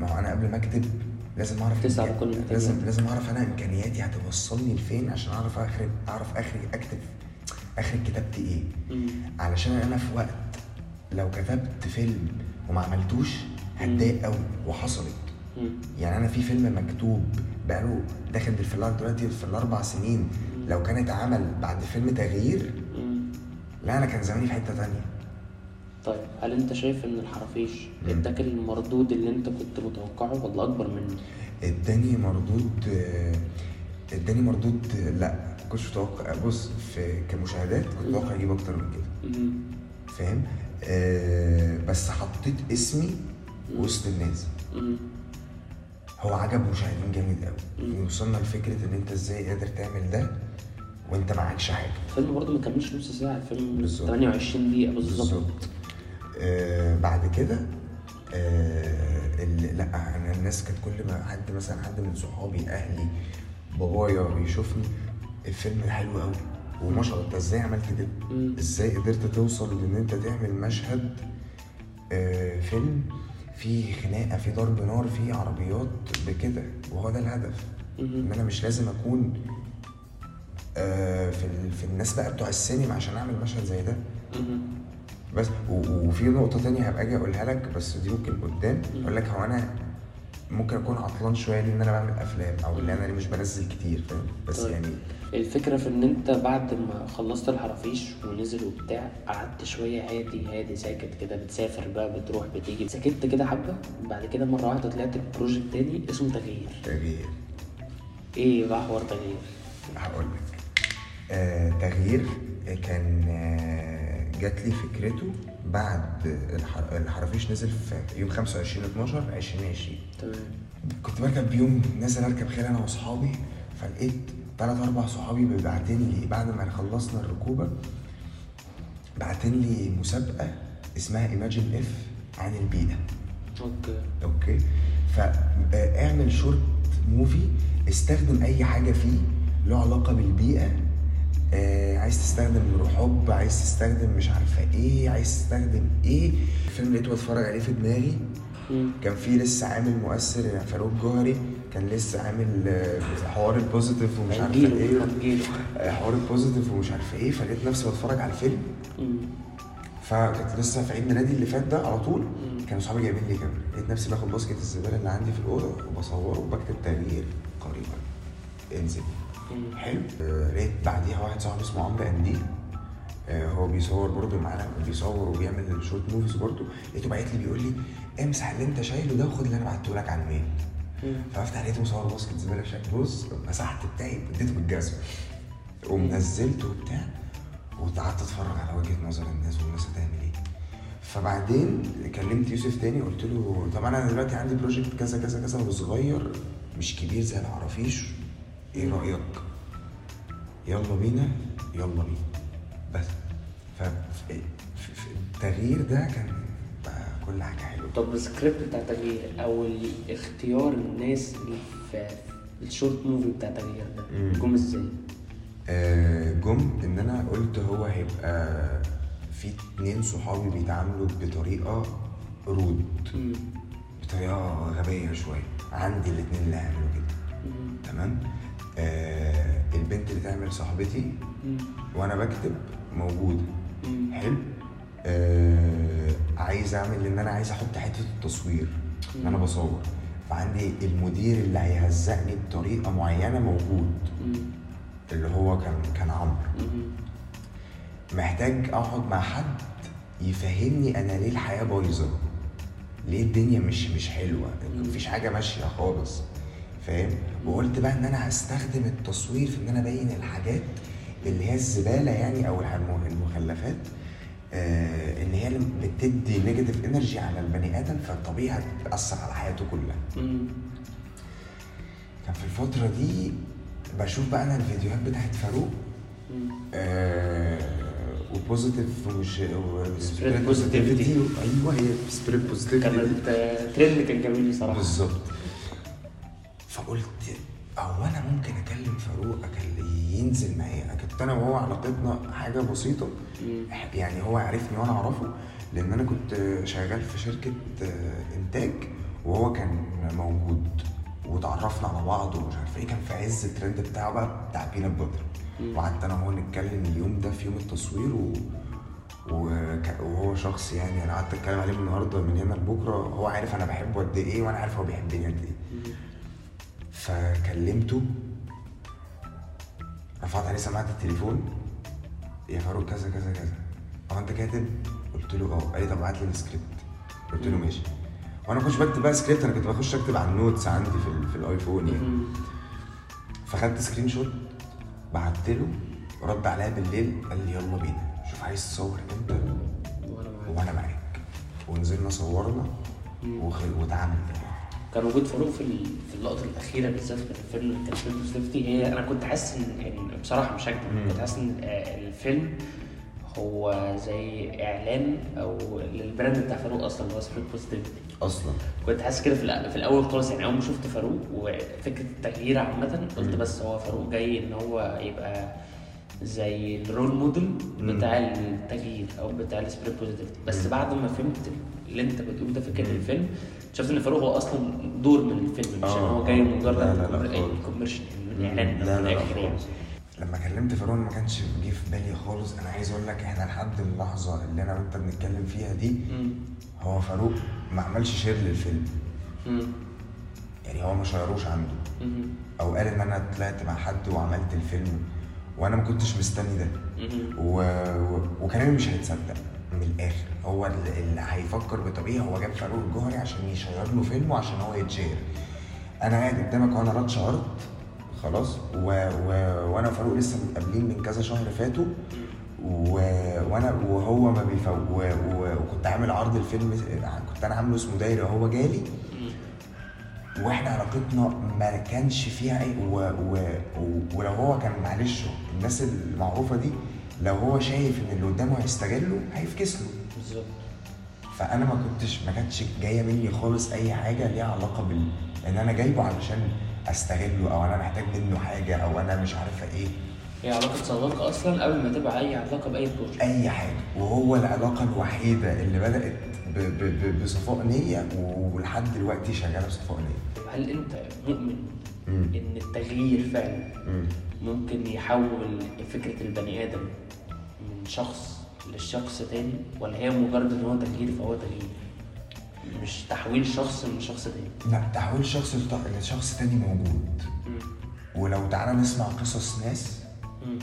ما هو أنا قبل ما أكتب لازم أعرف تسعى بكل. لازم لازم أعرف أنا إمكانياتي هتوصلني لفين عشان أعرف اخرج أعرف اخرج أكتب اخرج كتابتي إيه. مم. علشان أنا في وقت لو كتبت فيلم وما عملتوش هتضايق قوي وحصلت. يعني أنا في فيلم مكتوب بقاله داخل الار دلوقتي في الأربع سنين لو كان اتعمل بعد فيلم تغيير. لا أنا كان زماني في حتة تانية طيب هل أنت شايف إن الحرافيش. اداك المردود اللي أنت كنت متوقعه ولا أكبر منه؟ اداني مردود اداني مردود لا كنتش متوقع بص في كمشاهدات كنت متوقع أجيب أكتر من كده. فاهم آه بس حطيت اسمي وسط الناس. هو عجب مشاهدين جامد قوي. وصلنا لفكرة إن أنت إزاي قادر تعمل ده وأنت معكش حاجة الفيلم برضه ما كملش نص ساعة الفيلم بالظبط. 28 دقيقة بالظبط آه بعد كده آه لا أنا الناس كانت كل ما حد مثلا حد من صحابي أهلي بابايا يشوفني الفيلم حلو قوي وما شاء الله أنت إزاي عملت كده. إزاي قدرت توصل لأن أنت تعمل مشهد آه فيلم فيه خناقة فيه ضرب نار فيه عربيات بكده. وهو ده الهدف. إن أنا مش لازم أكون آه في في الناس بقى بتوع السينما عشان أعمل مشهد زي ده. بس وفي نقطة تانية هبقى أجي أقولها لك بس دي ممكن قدام. أقول لك هو أنا ممكن أكون عطلان شوية لأن أنا بعمل أفلام أو إن أنا مش بنزل كتير فاهم بس طيب. يعني الفكرة في إن أنت بعد ما خلصت الحرافيش ونزل وبتاع قعدت شوية هادي هادي ساكت كده بتسافر بقى بتروح بتيجي سكت كده حبة بعد كده مرة واحدة طلعت ببروجكت تاني اسمه تغيير تغيير إيه بقى حوار تغيير؟ هقول لك آه تغيير كان آه جات لي فكرته بعد الح- الحرافيش نزل في يوم 25 12 2020 تمام. كنت بركب يوم نازل اركب خيل أنا واصحابي فلقيت ثلاث أربع صحابي باعتين لي بعد ما خلصنا الركوبة بعتين لي مسابقة اسمها imagine if عن البيئه أوكي. أوكي؟ فاعمل شورت movie استخدم أي حاجة فيه له علاقة بالبيئة آه عايز تستخدم حب عايز تستخدم مش عارفة إيه عايز تستخدم إيه. الفيلم لقيته بتفرج عليه في دماغي. مم. كان في لسه عامل مؤثر فاروق جوهري كان لسه عامل آه، حوار ال positive ومش عارفة إيه. آه، حوار ال positive ومش عارفة إيه. فلقيت نفسي بتفرج على الفيلم. مم. فكنت لسه في عيد ميلادي اللي فات ده على طول. مم. كانوا صحابي جايبين لي كاميرا لقيت نفسي باخد basket الزبالة اللي عندي في الأوضة وبصوره وبكتب تغيير قريبا. انزل. حلو. آه، لقيت بعديها واحد صاحبي اسمه عمرو قنديل آه، هو بيصور برضه معانا بيصور وبيعمل short movies برضه. لقيته باعت لي بيقول لي امسح اللي انت شايله ده وخد اللي أنا بعته لك على ال mail. مم. فافتح لقيته مصور basket زبالة شكل. بص مسحت بتاعي اديته بالجزمة. ونزلته وبتاع وقعدت اتفرج على وجهة نظر الناس والناس هتعمل إيه. فبعدين كلمت يوسف تاني قلت له طب أنا دلوقتي عندي project كذا كذا كذا وصغير مش كبير زي الحرافيش. إيه رايك يلا بينا يلا بينا بس فالتغيير ده كان بقى كل حاجة حلوة طب السكريبت بتاع تغيير أو اختيار الناس اللي في ال short movie بتاع تغيير ده. جم إزاي؟ آه، جم إن أنا قلت هو هيبقى في اتنين صحابي بيتعاملوا بطريقة رود مم. بطريقة غبية شوية عندي الاتنين اللي هيعملوا كده. تمام آه البنت اللي تعمل صاحبتي. وأنا بكتب موجوده. حلو آه عايز أعمل ان أنا عايز أحط حتة التصوير إن أنا. بصور فعندي المدير اللي هيهزقني بطريقة معينة موجود. اللي هو كان كان عمرو. محتاج أقعد مع حد يفهمني أنا ليه الحياة بايظة ليه الدنيا مش مش حلوة مفيش حاجة ماشية خالص فاهم وقلت بقى إن أنا هستخدم التصوير في إن أنا أبين الحاجات اللي هي الزبالة يعني أو المخلفات آه إن هي اللي بتدي negative energy على البني آدم فالطبيعي هتأثر على حياته كلها. كان في الفترة دي بشوف بقى أنا الفيديوهات بتاعت فاروق. آه و positive ومش Spread positivity. أيوه هي spread positivity كانت ترند كان جميل بصراحه بالظبط فقلت هو أنا ممكن أكلم فاروق أكل ينزل معايا كنت أنا وهو علاقتنا حاجة بسيطة. يعني هو عرفني وأنا أعرفه لأن أنا كنت شغال في شركة آه، إنتاج وهو كان موجود وتعرفنا على بعض ومش عارف إيه كان في عز الترند بتاعه بقى بتاع بينا باتر مم. وقعدت أنا وهو نتكلم اليوم ده في يوم التصوير و... وهو شخص يعني أنا قعدت أتكلم عليه من النهارده من هنا لبكرة هو عارف أنا بحبه قد إيه وأنا عارف هو بيحبني قد إيه. فكلمته. رفعت عليه سماعة التليفون. يا فاروق كذا كذا كذا. هو انت كاتب؟ قلت له آه. قال لي طب ابعت لي السكريبت. قلت له ماشي. وأنا ما كنتش بكتب بقى سكريبت أنا كنت بخش اكتب على ال notes عندي في, ال... في الايفون يعني. فخدت screenshot بعت له رد عليا بالليل قال لي يلا بينا. شوف عايز تصور إمتى؟ وأنا معاك. ونزلنا صورنا. وخل... واتعامل كان وجود فاروق في في اللقطة الأخيرة بالذات في الفيلم اللي كان فيلم safety هي أنا كنت حاسس ان يعني بصراحة مش هكذب. كنت حاسس إن آه، الفيلم هو زي إعلان أو لل brand بتاع فاروق أصلا اللي هو spread positivity أصلا كنت حاسس كده في, في الأول خالص يعني أول ما شفت فاروق وفكرة التغيير عامة قلت. بس هو فاروق جاي إن هو يبقى زي ال role model. بتاع التغيير أو بتاع ال spread positivity بس. بعد ما فهمت اللي أنت بتقوله ده فكرة. الفيلم شفت إن فاروق هو أصلا دور من الفيلم مش ان آه. هو جاي مجرد. commercial من اعلان لا من لا لا الآخر. خالص لما كلمت فاروق ما كانش جه في بالي خالص أنا عايز أقول لك إحنا لحد اللحظة اللي أنا وأنت بنتكلم فيها دي. هو فاروق ما عملش share للفيلم. يعني هو ما شيروش عنده. أو قال إن أنا طلعت مع حد وعملت الفيلم وأنا ما كنتش مستني ده. و... و... وكلامي مش هيتصدق من الآخر. هو اللي, هيفكر بطبيعي هو جاب فاروق الجوهري عشان يشير له فيلم وعشان هو يتشير أنا قاعد قدامك وأنا لا اتشهرت خلاص. و... و... وأنا وفاروق لسه متقابلين من كذا شهر فاتوا. و... وأنا وهو ما بيفو و... و... وكنت عامل عرض الفيلم كنت أنا عامله اسمه دايرة وهو جالي. وإحنا علاقتنا ما كانش فيها اي و... و... و... ولو هو كان معلش الناس المعروفة دي لو هو شايف إن اللي قدامه هيستغله هيفكس له. بالظبط. فأنا ما كنتش ما كانتش جاية مني خالص أي حاجة ليها علاقة بال إن أنا جايبه علشان أستغله أو أنا محتاج منه حاجة أو أنا مش عارفة إيه. هي علاقة صداقة أصلا قبل ما تبقى أي علاقة بأي بروجكت أي حاجة. وهو العلاقة الوحيدة اللي بدأت ب... ب... ب... بصفاء نية ولحد دلوقتي شغالة بصفاء نية. هل أنت مؤمن مم. إن التغيير فعلا مم. ممكن يحول فكرة البني آدم من شخص للشخص تاني ولا هي مجرد إن هو تغيير فهو تغيير؟ مش تحويل شخص من شخص تاني. لا تحويل شخص لشخص تاني موجود. ولو تعالى نسمع قصص ناس مم.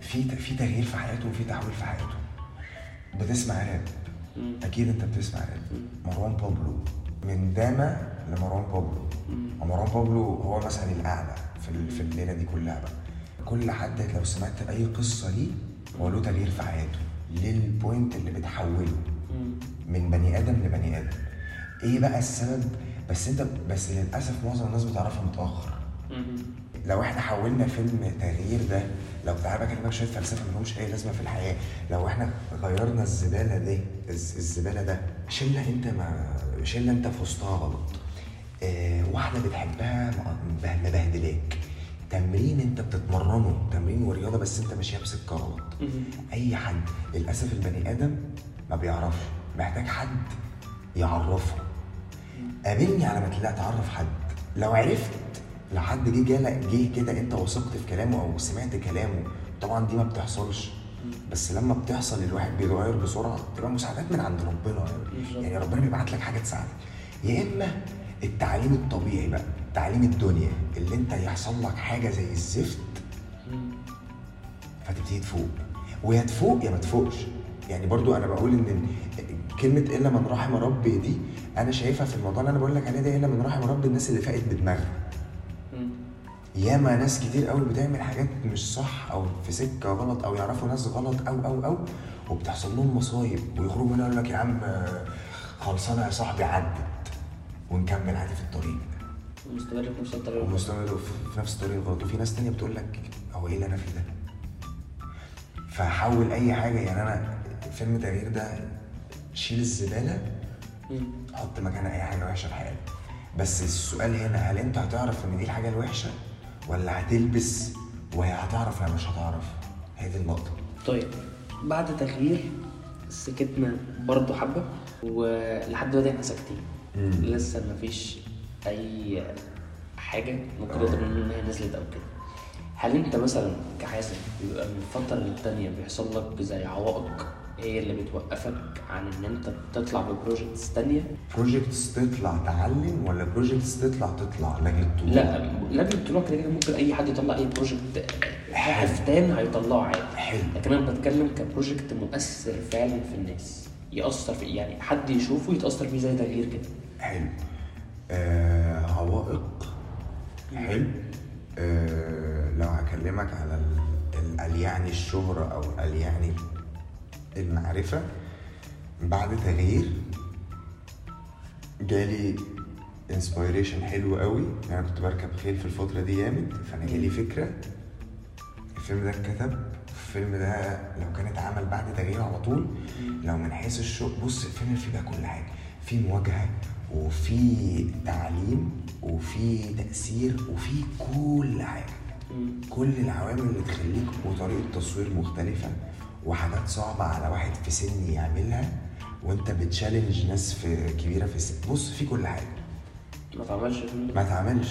في في تغيير في حياتهم وفي تحويل في حياتهم بتسمع راب. مم. أكيد أنت بتسمع راب. مروان بابلو. من داما لمروان بابلو. ومروان بابلو هو مثلا الأعلى في في الليلة دي كلها بقى. كل حد لو سمعت أي قصة ليه هو له تغيير في حياته. لل point اللي بتحوله. من بني آدم لبني آدم. إيه بقى السبب؟ بس أنت بس للأسف معظم الناس بتعرفها متأخر. لو إحنا حولنا فيلم تغيير ده لو تعالى بكلمك شوية فلسفة ملهمش أي لازمة في الحياة. لو إحنا غيرنا الزبالة دي الز- الزبالة ده شلة أنت ما شلة أنت في وسطها غلط. واحدة بتحبها مبهدلاك. تمرين انت بتتمرنه تمرين ورياضة بس انت ماشيه بسكة غلط. أي حد للأسف البني آدم ما بيعرفش محتاج حد يعرفه. قابلني على ما تلاقي تعرف حد. لو عرفت لو حد جه جالك جه كده انت وثقت في كلامه أو سمعت كلامه طبعا دي ما بتحصلش. بس لما بتحصل الواحد بيتغير بسرعة تبقى مساعدات من عند ربنا بالظبط. يعني ربنا بيبعت لك حاجة تساعدك. يا إما التعليم الطبيعي بقى تعليم الدنيا اللي انت يحصل لك حاجة زي الزفت. فتبتدي تفوق ويا تفوق يا ما تفوقش يعني برضو أنا بقول إن كلمة إلا من رحم ربي دي أنا شايفها في الموضوع اللي أنا بقول لك عليه ده إلا من رحم ربي الناس اللي فاقت بدماغها. ياما ناس كتير قوي بتعمل حاجات مش صح أو في سكة غلط أو يعرفوا ناس غلط أو أو أو وبتحصل لهم مصايب ويخرجوا منها يقول لك يا عم خلصانة يا صاحبي عدت ونكمل عادي في الطريق. مستمر في نفس الطريقة ومستمر في- نفس الطريق الغلط وفي ناس تانية بتقول لك هو إيه اللي أنا فيه ده؟ فحول أي حاجة. يعني أنا فيلم تغيير ده شيل الزبالة. حط مكانها أي حاجة وحشة في حياتك. بس السؤال هنا هل أنت هتعرف إن دي الحاجة الوحشة؟ ولا هتلبس وهي هتعرف ولا مش هتعرف؟ هي دي النقطة. طيب بعد تغيير سكتنا برضو حبة ولحد دلوقتي إحنا ساكتين. مم. لسه مفيش أي حاجة نقدر نقول إن هي نزلت أو كده. هل أنت مثلا كحازم بيبقى من فترة للتانية بيحصل لك زي عوائق هي اللي بتوقفك عن إن أنت تطلع ب projects تانية؟ projects تطلع تعلم ولا projects تطلع تطلع لاجل الطلوع لا لجنة الطلوع كده كده ممكن أي حد يطلع أي project هفتان هيطلعه عادي. حلو. لكن أنا بتكلم ك project مؤثر فعلا في الناس يأثر في يعني حد يشوفه يتأثر بيه زي تغيير كده. حلو. آه عوائق. حلو. آه لو هكلمك على ال- ال- ال يعني الشهرة أو ال يعني المعرفة بعد تغيير جالي inspiration حلو قوي. يعني أنا كنت بركب خيل في الفترة دي جامد فأنا جالي فكرة. الفيلم ده اتكتب. الفيلم ده لو كان اتعمل بعد تغيير على طول لو من حيث الشغل بص الفيلم فيه بقى كل حاجة. في مواجهة وفي تعليم وفي تأثير وفي كل حاجة. كل العوامل اللي تخليك وطريقة تصوير مختلفة وحاجات صعبة على واحد في سني يعملها وانت بتشالنج ناس في كبيرة في السن. بص في كل حاجة. ما تعملش. ما اتعملش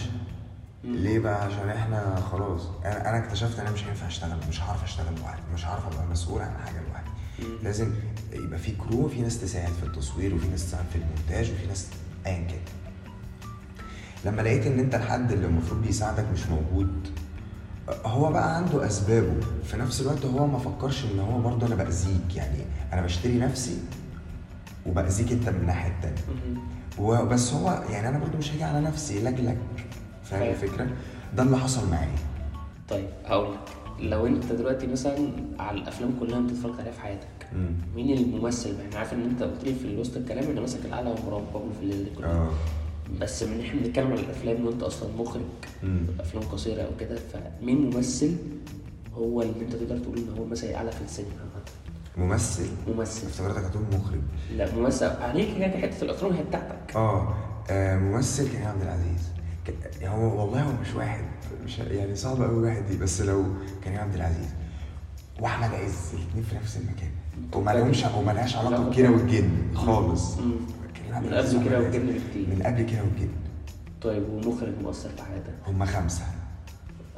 ليه بقى؟ عشان إحنا خلاص. أنا أنا اكتشفت إن أنا مش هينفع أشتغل مش هعرف أشتغل لوحدي مش هعرف أبقى مسؤول عن حاجة لوحدي. لازم يبقى في كرو في ناس تساعد في التصوير وفي ناس تساعد في المونتاج وفي ناس ايا كان لما لقيت إن أنت الحد اللي المفروض بيساعدك مش موجود هو بقى عنده أسبابه. في نفس الوقت هو ما فكرش إن هو برضه أنا بأذيك. يعني أنا بشتري نفسي وبأذيك أنت من الناحية التانية. وبس هو يعني أنا برضو مش هاجي على نفسي لاجلك فاهم أيوة. الفكرة؟ ده اللي حصل معايا. طيب هقول لك. لو أنت دلوقتي مثلا على الأفلام كلها أنت اتفرجت عليها في حياتك. مين الممثل؟ بقى؟ أنا عارف إن أنت قلت لي في وسط الكلام إن ماسك ومروان بابلو في الليل دي كلها آه. بس من إحنا بنتكلم على الأفلام وانت أصلا مخرج. أفلام قصيرة أو كده فمين ممثل هو اللي أنت تقدر تقول إن هو مثلا أعلى في السينما؟ ممثل؟ ممثل. افتكرتك هتقول مخرج. لا ممثل. عليك كده حتة الاخراج هي بتاعتك. آه. آه، ممثل كريم عبد العزيز. هو والله هو مش واحد مش يعني صعب قوي واحد دي بس لو كريم عبد العزيز. وأحمد عز الاثنين في نفس المكان. وما لهمش وما لهاش علاقة بكيرة والجن خالص. من قبل كده. والجن بكتير. من قبل كده والجن. طيب ومخرج مؤثر في حياتك؟ هم خمسة.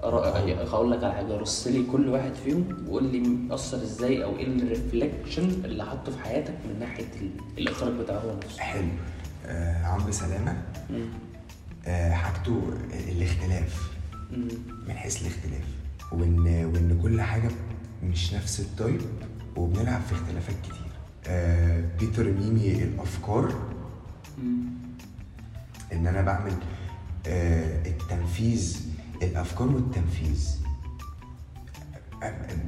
هقول لك على حاجة. رص لي كل واحد فيهم وقول لي مأثر إزاي أو إيه ال reflection اللي حطه في حياتك من ناحية ال- الإخراج بتاعه هو نفسه. حلو. آه عمرو سلامة. آه حاجته الاختلاف. مم. من حيث الاختلاف. وان وإن كل حاجة مش نفس ال type وبنلعب في اختلافات كتير. آه بيتر ميمي الأفكار. إن أنا بعمل آه التنفيذ الأفكار والتنفيذ.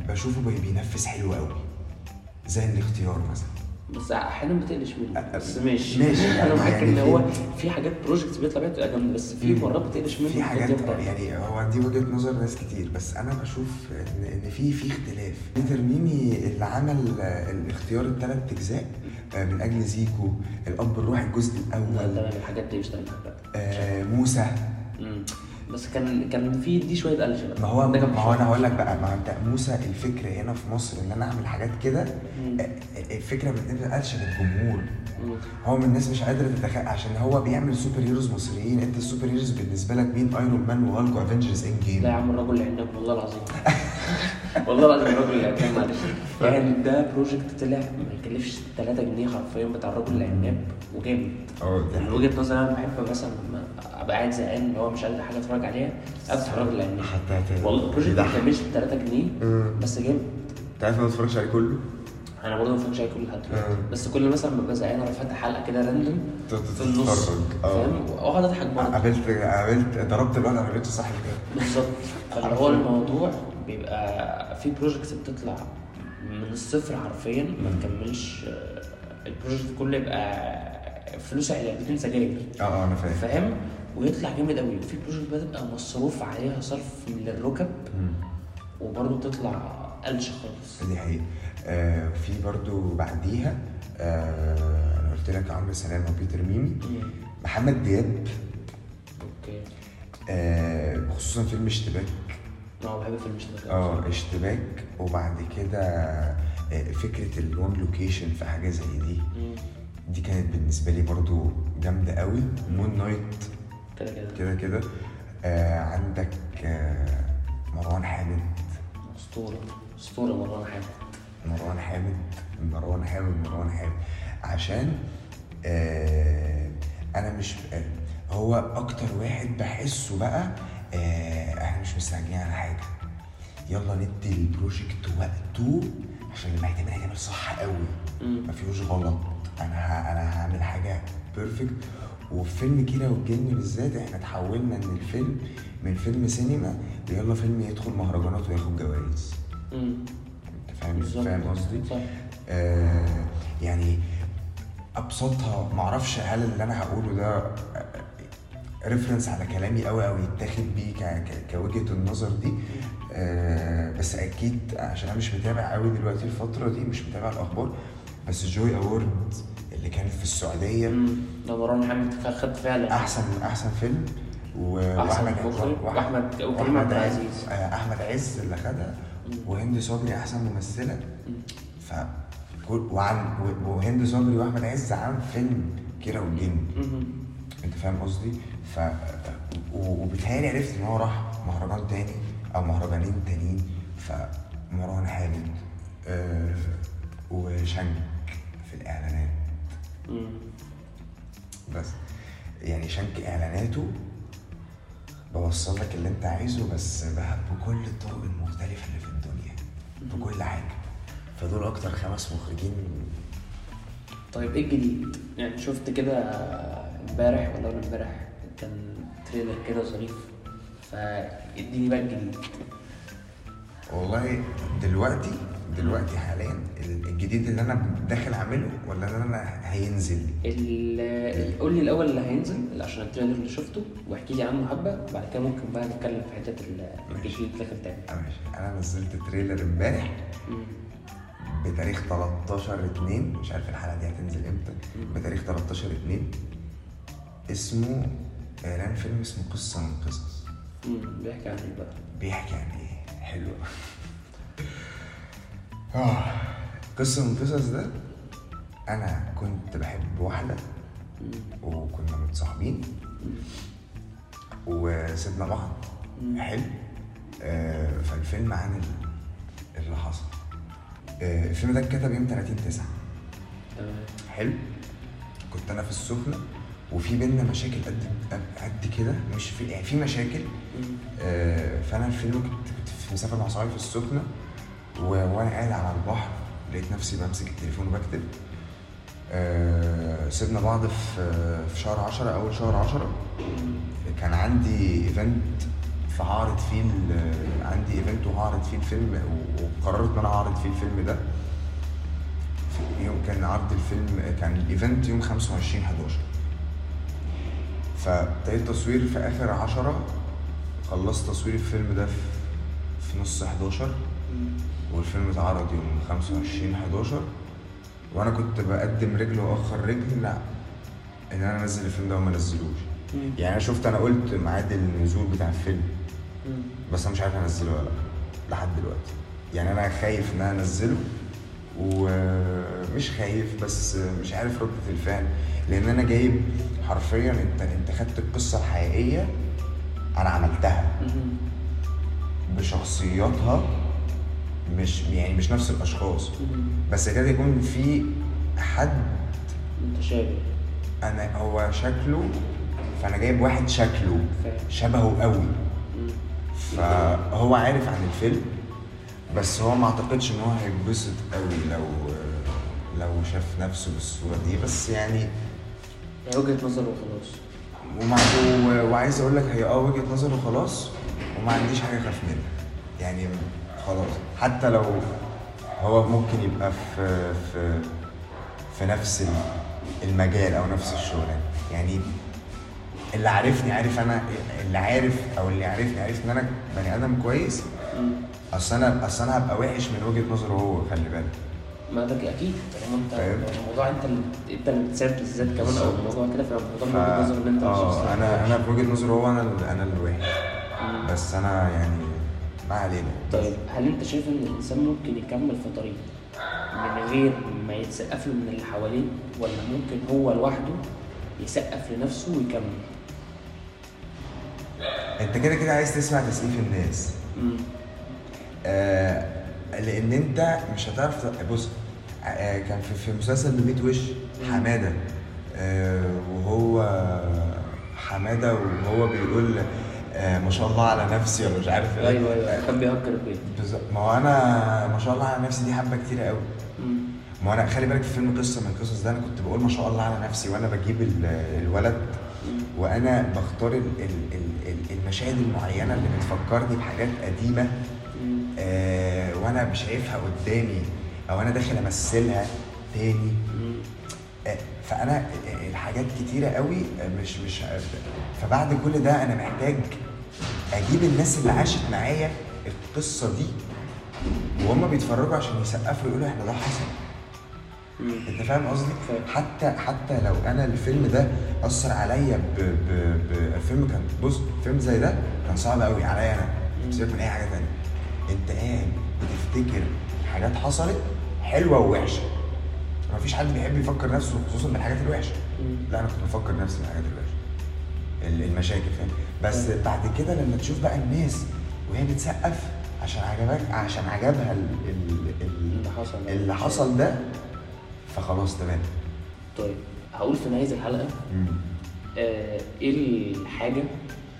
بشوفه بي- بينفذ حلو قوي زي الاختيار مثلا. بس أحيانا بتقلش منه أ- بس ماشي ماشي، أنا معاك يعني إن هو في حاجات projects بيطلع بيها بتبقى جامدة بس في مرات بتقلش منه في حاجات. يعني هو دي وجهة نظر ناس كتير بس أنا بشوف ان في في اختلاف بيتر ميمي اللي عمل الاختيار الثلاث أجزاء آه، من أجل زيكو الأب الروحي الجزء لا، الأول تمام الحاجات دي مش. آه، موسى. بس كان كان في دي شوية قلش بقى ما هو ما هو أنا. هقول لك بقى ما أنت موسى الفكرة هنا في مصر إن أنا أعمل حاجات كده الفكرة ما بتبقاش للجمهور مم. هو من الناس مش قادره تتخيل عشان هو بيعمل super heroes مصريين. أنت ال super heroes بالنسبة لك مين؟ Iron Man و Hulk و Avengers Endgame لا يا عم الراجل اللي عندك والله العظيم. والله العظيم الراجل اللي عندك معلش يعني ده project طلع ما يكلفش 3 جنيه حرفيا بتاع الراجل العناب وجامد. آه من وجهة نظري أنا بحب مثلا أبقى قاعد زهقان اللي هو مش لاقي حاجة أتفرج عليها افتح الراجل العناب حتى والله ال project ما كملش 3 جنيه. بس جامد. أنت عارف أنا ما اتفرجش عليه كله؟ أنا برضه ما اتفرجش عليه كل لحد دلوقتي. بس كل مثلا ما ببقى زهقان أروح فاتح حلقة كده random في النص. آه. فاهم؟ وأقعد أضحك برضه. قابلت قابلت ضربت الواد على رجله صح كده. بالظبط. فاللي هو الموضوع بيبقى في projects بتطلع من الصفر حرفيا ما تكملش آه، ال project كله يبقى فلوس علبتين سجاير. آه آه أنا فاهم. فاهم؟ ويطلع جامد قوي وفي project بتبقى مصروف عليها صرف من الركب. وبرضه تطلع قلش خالص. دي حقيقة. آه في برضو بعديها آه أنا قلت لك عمرو سلامة وبيتر ميمي. محمد دياب. okay. آه خصوصا فيلم اشتباك. آه بحب آه اشتباك وبعد كده آه فكرة ال one location في حاجة زي دي. مم. دي كانت بالنسبة لي برضو جامدة قوي. Moon Knight كده كده. كده كده. آه عندك آه مروان حامد. أسطورة. أسطورة مروان حامد. مروان حامد. مروان حامد مروان حامد. عشان آه أنا مش آه هو أكتر واحد بحسه بقى آه إحنا مش مستعجلين على حاجة يلا ندي ال project وقته عشان لما يتعمل هيتعمل صح قوي. ما فيهوش غلط أنا ه... أنا هعمل حاجة perfect وفي فيلم كيرة والجن بالذات إحنا تحولنا ان الفيلم من فيلم سينما لل فيلم يدخل مهرجانات وياخد جوائز. انت فاهم. فاهم قصدي؟ صح آه يعني أبسطها معرفش هل اللي أنا هقوله ده reference على كلامي قوي أو يتاخد بيه ك- ك- كوجهة النظر دي. آه بس أكيد عشان أنا مش متابع قوي دلوقتي الفترة دي مش متابع الأخبار. بس Joy Award اللي كانت في السعودية. ده مروان حامد خد فعلا. أحسن أحسن فيلم. وأحمد وكريم وأحمد عبد عز- العزيز. آه، أحمد عز اللي خدها. وهند صبري أحسن ممثلة. ف وعن وهند صبري وأحمد عز عن فيلم كيرة والجن. أنت فاهم قصدي؟ ف و- وبالتالي عرفت إن هو راح مهرجان تاني أو مهرجانين تانيين فمروان حامد آه وشنك في الإعلانات. بس يعني شنك إعلاناته بوصل لك اللي أنت عايزه بس بقى بكل الطرق المختلفة اللي في الدنيا بكل حاجة فدول أكتر خمس مخرجين طيب إيه الجديد؟ يعني شفت كده امبارح ولا اول امبارح كان تريلر كده ظريف فاديني بقى الجديد. والله دلوقتي دلوقتي حاليا الجديد اللي أنا داخل أعمله ولا اللي أنا هينزل؟ ال- قول لي الأول اللي هينزل عشان ال trailer اللي شفته واحكي لي عنه حبة وبعد كده ممكن بقى نتكلم في حتة ال- الجديد اللي داخل تاني. ماشي. أنا نزلت trailer امبارح. بتاريخ 13 2 مش عارف الحلقة دي هتنزل إمتى. بتاريخ 13 2 اسمه إعلان فيلم اسمه قصة من قصص. بيحكي عن إيه بقى؟ بيحكي عن إيه؟ حلو آه قصة من قصص ده أنا كنت بحب واحدة وكنا متصاحبين. وسيبنا بعض. حلو. آه فالفيلم عن ال- اللي حصل. آه الفيلم ده اتكتب يوم 30 9 تمام. حلو. كنت أنا في السخنة. وفي بينا مشاكل قد قد كده مش في يعني في مشاكل. آه، فأنا الفيلم كنت كنت في مسافر مع صحابي في السخنة وأنا قاعد على البحر لقيت نفسي بمسك التليفون وبكتب. آه، سيبنا بعض في في شهر 10 أول شهر 10 كان عندي event فهعرض فيه عندي event وهعرض فيه الفيلم وقررت إن أنا هعرض فيه الفيلم ده. في يوم كان عرض الفيلم كان ال event يوم 25 11 فابتديت تصوير في آخر 10 خلصت تصوير الفيلم ده في, في نص 11 مم. والفيلم اتعرض يوم 25 11 وأنا كنت بقدم رجل وأخر رجل لا إن أنا أنزل الفيلم ده وما انزلوش مم. يعني أنا شفت أنا قلت ميعاد النزول بتاع الفيلم. بس أنا مش عارف أنزله ولا لأ لحد دلوقتي يعني أنا خايف إن أنا أنزله ومش خايف بس مش عارف ردة الفعل لأن أنا جايب حرفيا أنت أنت خدت القصة الحقيقية أنا عملتها. بشخصياتها مش يعني مش نفس الأشخاص. بس كده يكون في حد متشابه أنا هو شكله فأنا جايب واحد شكله. شبهه قوي. فهو عارف عن الفيلم بس هو ما اعتقدش إن هو هيتبسط قوي لو لو شاف نفسه بالصورة دي بس يعني هي وجهة نظر وخلاص ومع وعايز أقول لك هي آه وجهة نظر وخلاص وما عنديش حاجة أخاف منها يعني خلاص حتى لو هو ممكن يبقى في في في نفس ال- المجال أو نفس الشغلانه يعني اللي عارفني عارف أنا اللي عارف أو اللي عارفني عارف إن أنا بني آدم كويس. أصل أنا أصل أنا هبقى وحش من وجهة نظره هو خلي بالك ما ده أكيد طالما أنت فاهم. الموضوع أنت اللي أنت اللي بتساعد بالذات كمان أو. الموضوع كده فالموضوع. من وجهه نظر ان أنت آه أنا أنا في وجهة نظري هو أنا أنا الوحش. بس أنا يعني ما علينا طيب هل أنت شايف إن الإنسان ممكن يكمل في طريق من غير ما يتسقف له من اللي حواليه ولا ممكن هو لوحده يسقف لنفسه ويكمل؟ أنت كده كده عايز تسمع تسقيف الناس مم. آه لأن أنت مش هتعرف بص آه كان في, في مسلسل بميت وش حمادة. آه وهو حمادة وهو بيقول آه ما شاء الله على نفسي ولا مش عارف إيه. أيوه أيوه كان بيهكر البيت. بالظبط. ما هو أنا ما شاء الله على نفسي دي حبة كتيرة قوي. ما هو أنا خلي بالك في فيلم قصة من القصص ده أنا كنت بقول ما شاء الله على نفسي وأنا بجيب ال- الولد وأنا بختار ال- ال- ال- ال- المشاهد المعينة اللي بتفكرني بحاجات قديمة. آه وأنا مش شايفها قدامي أو أنا داخل أمثلها تاني. آه فأنا الحاجات كتيرة قوي آه، مش مش فبعد كل ده أنا محتاج أجيب الناس اللي عاشت معايا القصة دي وهم بيتفرجوا عشان يسقفوا يقولوا إحنا ده حصل. أنت فاهم قصدي؟ حتى حتى لو أنا الفيلم ده أثر عليا ب ب ب الفيلم كان بص فيلم زي ده كان صعب قوي عليا أنا سيبك من أي حاجة تانية انت قاعد بتفتكر حاجات حصلت حلوة ووحشة. مفيش حد بيحب يفكر نفسه خصوصا بالحاجات الوحشة. لا أنا كنت بفكر نفسي بالحاجات الوحشة. ال- المشاكل فاهم؟ بس. بعد كده لما تشوف بقى الناس وهي بتسقف عشان عجبك عشان عجبها ال ال ال اللي حصل اللي حصل ده فخلاص تمام. طيب هقول في نهاية الحلقة. آه، إيه الحاجة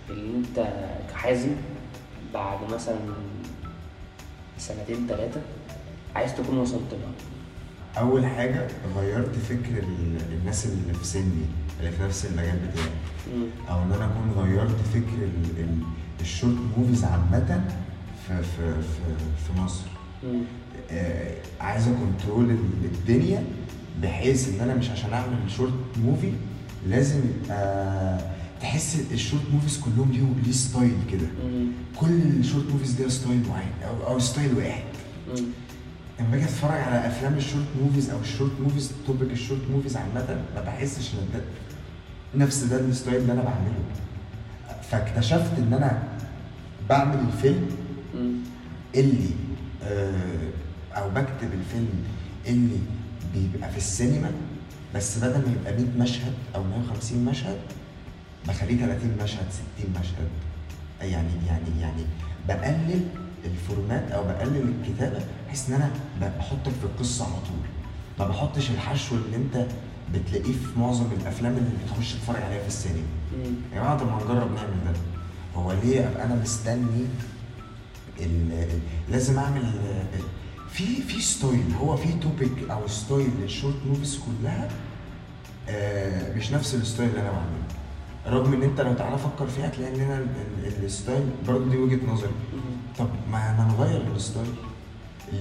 اللي أنت كحازم بعد مثلا سنتين ثلاثة عايز تكون وصلت لها؟ أول حاجة غيرت فكر ال- الناس اللي في سني اللي في نفس المجال بتاعي. أو إن أنا أكون غيرت فكر ال- ال- ال short movies عامة في في في, في مصر. آه، عايز أ control ال- الدنيا بحيث إن أنا مش عشان أعمل short movie لازم آه تحس ال short movies كلهم ليهم ليه style كده. كل ال short movies ليها style معين أو أو style واحد. لما باجي أتفرج على أفلام ال short movies أو ال short movies topic ال short movies عامة ما بحسش إن ده نفس ده ال style اللي أنا بعمله فاكتشفت إن أنا بعمل الفيلم. اللي آه، أو بكتب الفيلم اللي بيبقى في السينما بس بدل ما يبقى 100 مشهد أو 150 مشهد بخليه 30 مشهد 60 مشهد. يعني يعني يعني بقلل الفورمات أو بقلل الكتابة بحيث إن أنا بحطك في القصة على طول. ما بحطش الحشو اللي أنت بتلاقيه في معظم الأفلام اللي بتخش تتفرج عليها في السينما. يا جماعة طب ما نجرب نعمل ده. هو ليه أبقى أنا مستني لازم أعمل في في style هو في topic أو style لل short movies كلها آه، مش نفس ال style اللي أنا بعمله. رغم إن أنت لو تعالى فكر فيها هتلاقي ان أنا ال- ال- ال style برضه دي وجهة نظري. طب ما ما نغير ال style.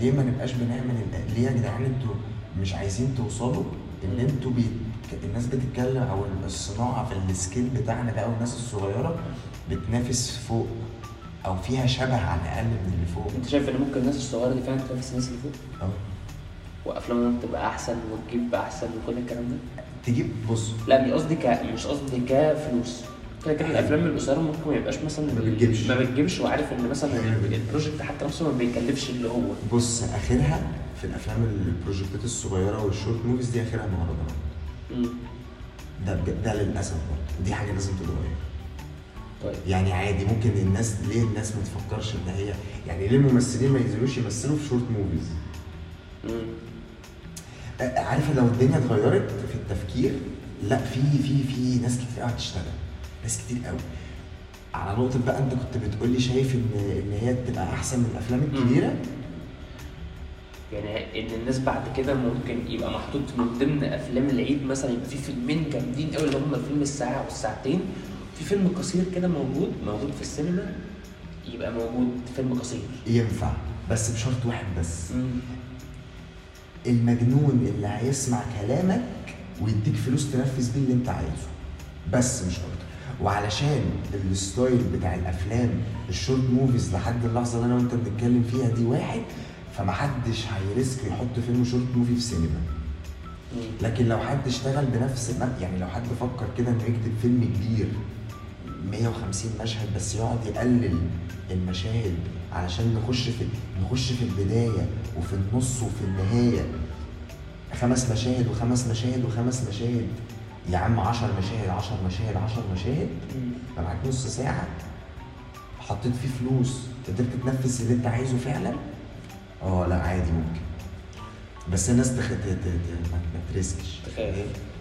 ليه ما نبقاش بنعمل ليه يا جدعان أنتوا مش عايزين توصلوا إن أنتوا بي... الناس بتتكلم أو الصناعة في ال scale بتاعنا ده أو الناس الصغيرة بتنافس فوق أو فيها شبه على الأقل من اللي فوق. أنت شايف إن ممكن الناس الصغيرة دي فعلا تنافس الناس اللي فوق؟ آه. وأفلامهم تبقى أحسن وتجيب أحسن وكل الكلام ده؟ تجيب بص لا مش قصدي ك مش قصدي كفلوس. كده كده الأفلام القصيره ممكن ما يبقاش مثلا ما بتجيبش. ما بتجيبش وعارف إن مثلا ال- ال project حتى نفسه ما بيكلفش اللي هو. بص آخرها في الأفلام ال project ات الصغيرة وال short movies دي آخرها مهرجانات. ده بجد ده للأسف برضه. دي حاجة لازم تتغير طيب. يعني عادي ممكن الناس ليه الناس ما تفكرش إن هي يعني ليه الممثلين ما ينزلوش يمثلوا في short movies. آه، عارف لو الدنيا اتغيرت؟ التفكير لا في في في ناس كتير قوي هتشتغل ناس كتير قوي. على نقطة بقى أنت كنت بتقول لي شايف إن إن هي تبقى أحسن من الأفلام الكبيرة؟ يعني إن الناس بعد كده ممكن يبقى محطوط من ضمن أفلام العيد مثلا يبقى في فيلمين جامدين قوي اللي هم الفيلم الساعة والساعتين. في فيلم قصير كده موجود موجود في السينما يبقى موجود فيلم قصير. ينفع بس بشرط واحد بس. مم. المجنون اللي هيسمع كلامك ويديك فلوس تنفذ بيه اللي انت عايزه. بس مش أكتر. وعلشان ال style بتاع الأفلام ال short movies لحد اللحظة اللي أنا وأنت بنتكلم فيها دي واحد فمحدش هي risk يحط فيلم short movie في سينما. لكن لو حد اشتغل بنفس يعني لو حد فكر كده إنه يكتب فيلم كبير 150 مشهد بس يقعد يقلل المشاهد علشان نخش في نخش في البداية وفي النص وفي النهاية. خمس مشاهد وخمس مشاهد وخمس مشاهد. يا عم 10 مشاهد 10 مشاهد 10 مشاهد. يبقى معاك نص ساعة. حطيت فيه فلوس. قدرت تنفذ اللي انت عايزه فعلا؟ آه لا عادي ممكن. بس الناس تخ... ت... ت... ت... ما ت risk ش. تخاف.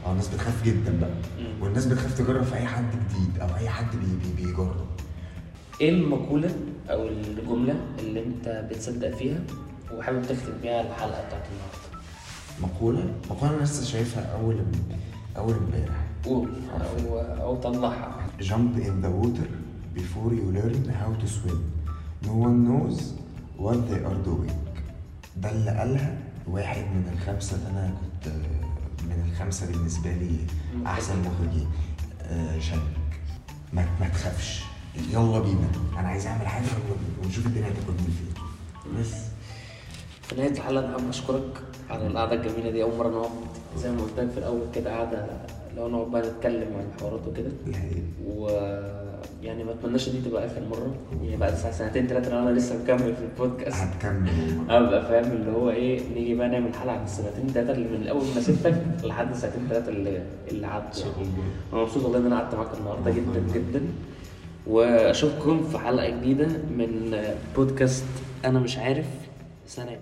آه الناس بتخاف جدا بقى. مم. والناس بتخاف تجرب في أي حد جديد أو أي حد بي... بي... بيجرب. إيه المقولة أو الجملة اللي أنت بتصدق فيها وحابب تختم بيها الحلقة بتاعت النهاردة؟ مقولة؟ مقولة أنا لسه شايفها أول ام- أول امبارح. قول. أو أو طلعها. Jump in the water before you learn how to swim. No one knows what they are doing. ده اللي قالها واحد من الخمسة اللي أنا كنت من الخمسة بالنسبة لي أحسن مخرجين. آه، شانك ما, ما تخافش. يلا بينا. أنا عايز أعمل حاجة ونشوف الدنيا هتاخدني فين. بس. في نهاية الحلقة أنا حابب أشكرك. على القعدة الجميلة دي أول مرة نقعد زي ما قلت لك في الأول كده قعدة لو نقعد بقى نتكلم عن الحوارات وكده. حقيقة ويعني ما أتمناش دي تبقى آخر مرة. يعني بعد سنتين ثلاثة لو أنا لسه مكمل في البودكاست. هتكمل. أبقى فاهم اللي هو إيه نيجي بقى نعمل حلقة عن السنتين ثلاثة اللي من أول ما سبتك لحد السنتين ثلاثة اللي اللي عدوا يعني. أنا مبسوط والله إن أنا قعدت معاك النهارده جدا جدا. وأشوفكم في حلقة جديدة من بودكاست أنا مش عارف سلام